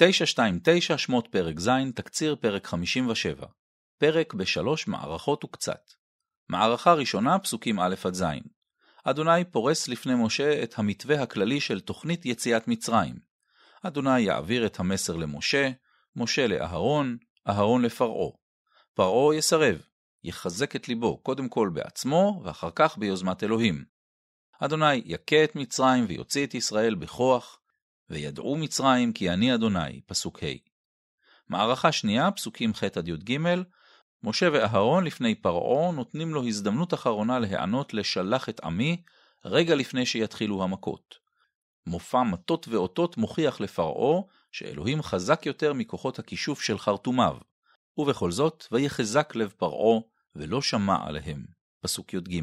929 שמות פרק ז', תקציר פרק 57. פרק בשלוש מערכות וקצת. מערכה ראשונה, פסוקים א' עד ז'. אדוני פורס לפני משה את המתווה הכללי של תוכנית יציאת מצרים. אדוני יעביר את המסר למשה, משה לאהרון, אהרון לפרעה. פרעה יסרב, יחזק את ליבו קודם כל בעצמו, ואחר כך ביוזמת אלוהים. אדוני יכה את מצרים ויוציא את ישראל בכוח, וידעו מצרים כי אני אדוני, פסוק ה'. מערכה שנייה, פסוקים ח' עד י"ג, משה ואהרון לפני פרעה נותנים לו הזדמנות אחרונה להיענות לשלח את עמי, רגע לפני שיתחילו המכות. מופע מטות ואותות מוכיח לפרעה שאלוהים חזק יותר מכוחות הכישוף של חרטומיו, ובכל זאת, ויחזק לב פרעה, ולא שמע עליהם. פסוק י"ג.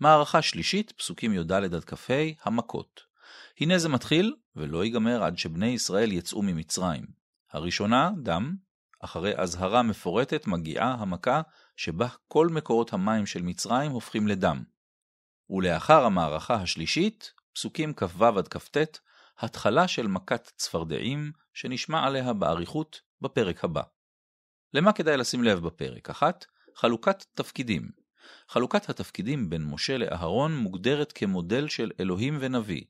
מערכה שלישית, פסוקים י"ד עד כ"ה, המכות. הנה זה מתחיל, ולא ייגמר עד שבני ישראל יצאו ממצרים. הראשונה, דם, אחרי אזהרה מפורטת מגיעה המכה שבה כל מקורות המים של מצרים הופכים לדם. ולאחר המערכה השלישית, פסוקים כ"ו עד כ"ט, התחלה של מכת צפרדעים, שנשמע עליה באריכות בפרק הבא. למה כדאי לשים לב בפרק? אחת, חלוקת תפקידים. חלוקת התפקידים בין משה לאהרון מוגדרת כמודל של אלוהים ונביא.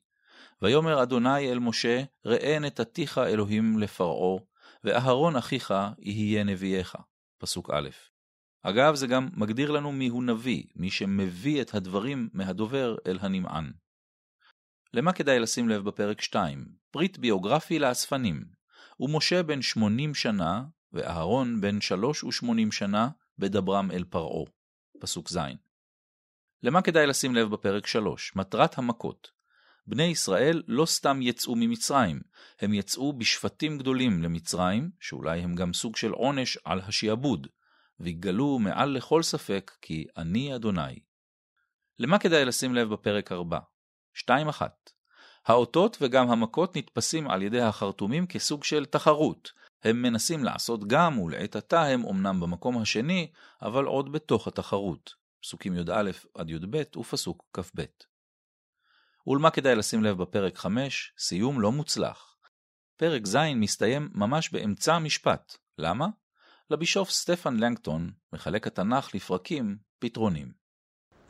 ויאמר אדוני אל משה, ראה נתתיך אלוהים לפרעה, ואהרון אחיך יהיה נביאך. פסוק א'. אגב, זה גם מגדיר לנו מיהו נביא, מי שמביא את הדברים מהדובר אל הנמען. למה כדאי לשים לב בפרק 2? פריט ביוגרפי לאספנים. ומשה בן 80 שנה, ואהרון בן 83 שנה, בדברם אל פרעה. פסוק ז'. למה כדאי לשים לב בפרק 3? מטרת המכות. בני ישראל לא סתם יצאו ממצרים, הם יצאו בשפטים גדולים למצרים, שאולי הם גם סוג של עונש על השעבוד, ויגלו מעל לכל ספק כי אני אדוני. למה כדאי לשים לב בפרק 4? 2-1 האותות וגם המכות נתפסים על ידי החרטומים כסוג של תחרות. הם מנסים לעשות גם, ולעת עתה הם אמנם במקום השני, אבל עוד בתוך התחרות. פסוקים י"א עד י"ב ופסוק כ"ב. ולמה כדאי לשים לב בפרק 5? סיום לא מוצלח. פרק ז' מסתיים ממש באמצע המשפט. למה? לבישוף סטפן לנגטון מחלק התנ"ך לפרקים פתרונים.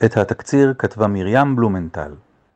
את התקציר כתבה מרים בלומנטל.